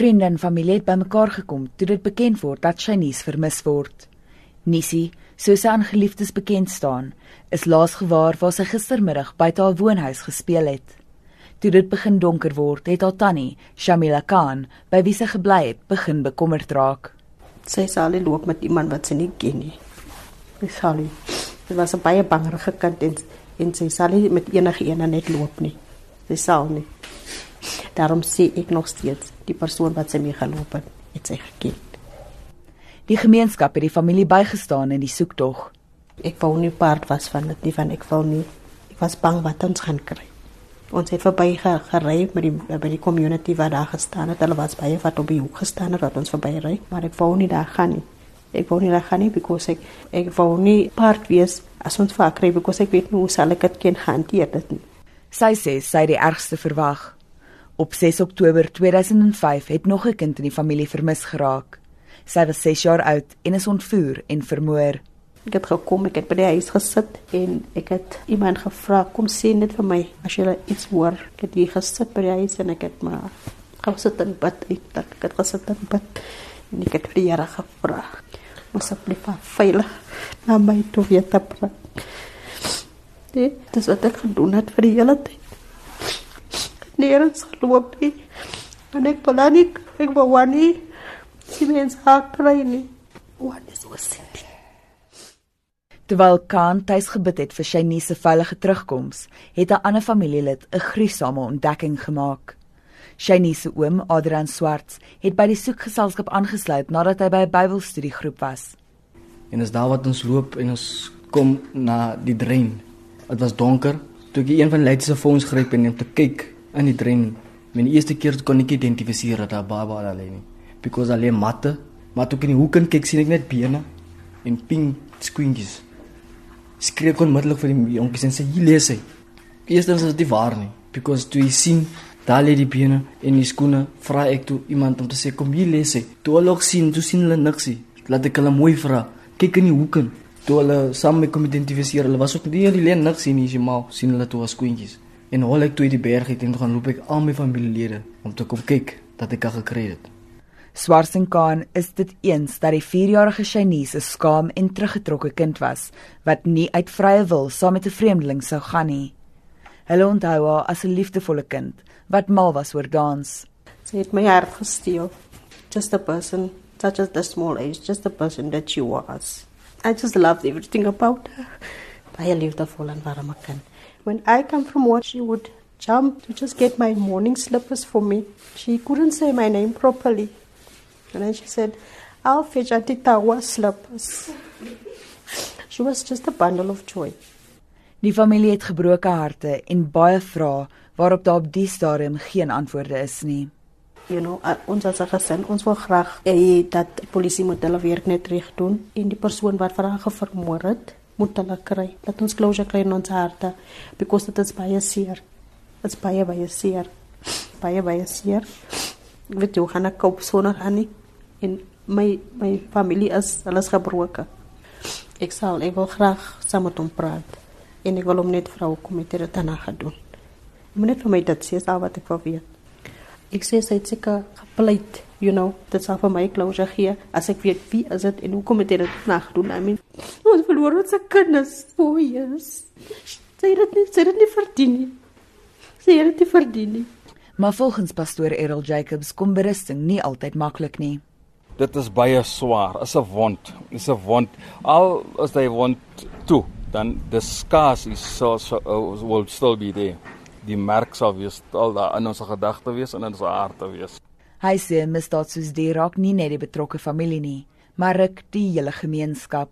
Vriende en familie het bymekaar gekom toe dit bekend word dat Shanice vermis word. Nisi, soos sy aan geliefdes bekend staan, is laas gewaar waar sy gistermiddag buite haar woonhuis gespeel het. Toe dit begin donker word, het haar tannie, Shamila Khan, by wie sy gebly het, begin bekommerd raak. Sy sal loop met iemand wat sy nie ken nie. Sy sal. Dit was 'n baie bangerige kind en, en sy sal nie met enige een net loop nie. Sy sal nie. Daarom sê ek nog steeds die persoon wat sy mee geloop het, het sy geken. Die gemeenskap het die familie bygestaan in die soektog. Ek wou nie part was van dit nie van ek wou nie. Ek was bang wat ons gaan kry. Ons het verby gery met die by die community wat daar gestaan het. Hulle was baie wat op die hoek gestaan het wat ons verby ry, maar ek wou nie daar gaan nie. Ek wou nie daar gaan nie because ek ek wou nie part wees as ons vaar kry because ek weet nie hoe sal ek dit kan hanteer dit nie. Sy sê sy het die ergste verwag. Op 6 Oktober 2005 het nog 'n kind in die familie vermis geraak. Sy was 6 jaar oud en is ontvoer en vermoor. Ek het gekom, ek het by die huis gesit en ek het iemand gevra kom sê net vir my as jy iets hoor. Ek het hier gesit by die huis en ek het maar gesit en bid, ek het gesit en bid en ek het vir die Here gevra. Asseblief veilig na my toe weer te bring. Dit is wat ek gedoen het vir die hele tyd nergens geloop nie. En ek wil nie, ek wil nie, die mens haak kry nie. Wat is so siek. Terwyl Kant tuis gebid het vir Shani se veilige terugkoms, het 'n ander familielid 'n gruisame ontdekking gemaak. Shani se oom, Adrian Swarts, het by die soekgeselskap aangesluit nadat hy by 'n Bybelstudiegroep was. En as daar wat ons loop en ons kom na die drein. Dit was donker. Toe ek een van die leiers se foons gryp en om te kyk, in die drein. My eerste keer kon ek identifiseer dat baba lê nie. Because alleen matte, maar toe ek in die hoek kyk sien ek net bene en pink squinkies. Skreek onmiddellik vir die jonkies en sê hier lees hy. Eerstens is dit waar nie, because toe jy sien daar lê die bene en die skoene, vra ek toe iemand om te sê kom hier lees hy. Toe hulle ook sien, toe sien hulle niks nie. Laat ek hulle mooi vra. Kyk in die hoeke. Toe hulle saam met kom identifiseer, hulle was ook nie die lê niks sien nie, jy maar sien hulle toe as squinkies. En hol ek toe uit die berg uit en gaan loop ek al my familielede om te kom kyk dat ek al gekry het. Swartsenkaan is dit eens dat die 4-jarige Shanice 'n skaam en teruggetrokke kind was wat nie uit vrye wil saam met 'n vreemdeling sou gaan nie. Hulle onthou haar as 'n liefdevolle kind wat mal was oor dans. Sy het my hart gesteel. Just a person, such as the small age, just a person that she was. I just loved everything about her. Baie liefdevol en warm kind. When I come from work, she would jump to just get my morning slippers for me. She couldn't say my name properly. And then she said, I'll fetch Auntie Tawa slippers. She was just a bundle of joy. Die familie het gebroke harte en baie vrae waarop daar op die stadium geen antwoorde is nie. You know, uh, ons as gesin, ons wil graag hê dat die polisie moet hulle werk net reg doen en die persoon wat vir haar vermoor het, moet hulle kry. Laat ons closure kry in ons harte because dit is baie seer. Dit is baie baie seer. Baie baie seer. Weet jy gaan ek koop sonder Annie en my my familie is alles gebroken. Ek sal ek wil graag saam met hom praat en ek wil hom net vrou kom met dit daarna gaan doen. Moet net vir my dit sê wat ek wil weet. Ek sê sy het seker gepleit you know, dit sal vir my closure gee as ek weet wie is dit en hoekom het hy dit nag doen. I mean, ons verloor ons kinders. Oh, yes. Sy het dit sy het dit nie verdien nie. Sy het dit nie verdien nie. Maar volgens pastoor Errol Jacobs kom berusting nie altyd maklik nie. Dit is baie swaar. Is 'n wond. Is 'n wond. Al as hy wond toe, dan the scars is so, so uh, will still be there. Die merk sal wees al daar in ons gedagte wees en in ons harte wees. Hy sê misdaad soos die raak nie net die betrokke familie nie, maar ruk die hele gemeenskap.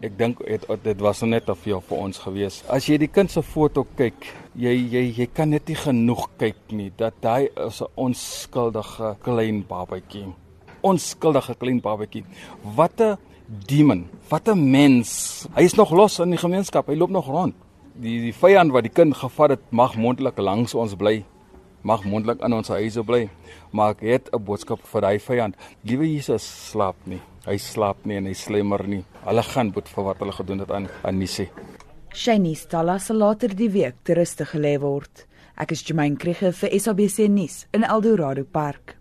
Ek dink dit was net te veel vir ons gewees. As jy die kind se foto kyk, jy jy jy kan net nie genoeg kyk nie dat hy is 'n onskuldige klein babatjie. Onskuldige klein babatjie. Wat 'n demon, wat 'n mens. Hy is nog los in die gemeenskap. Hy loop nog rond. Die die vyand wat die kind gevat het, mag mondelik langs ons bly mag mondelik in ons huise bly, maar ek het 'n boodskap vir daai vyand. Liewe Jesus slaap nie. Hy slaap nie en hy slemmer nie. Hulle gaan boet vir wat hulle gedoen het aan Anisi. Shani Stalla sal later die week ter ruste gelê word. Ek is Jermaine Krige vir SABC nuus in Eldorado Park.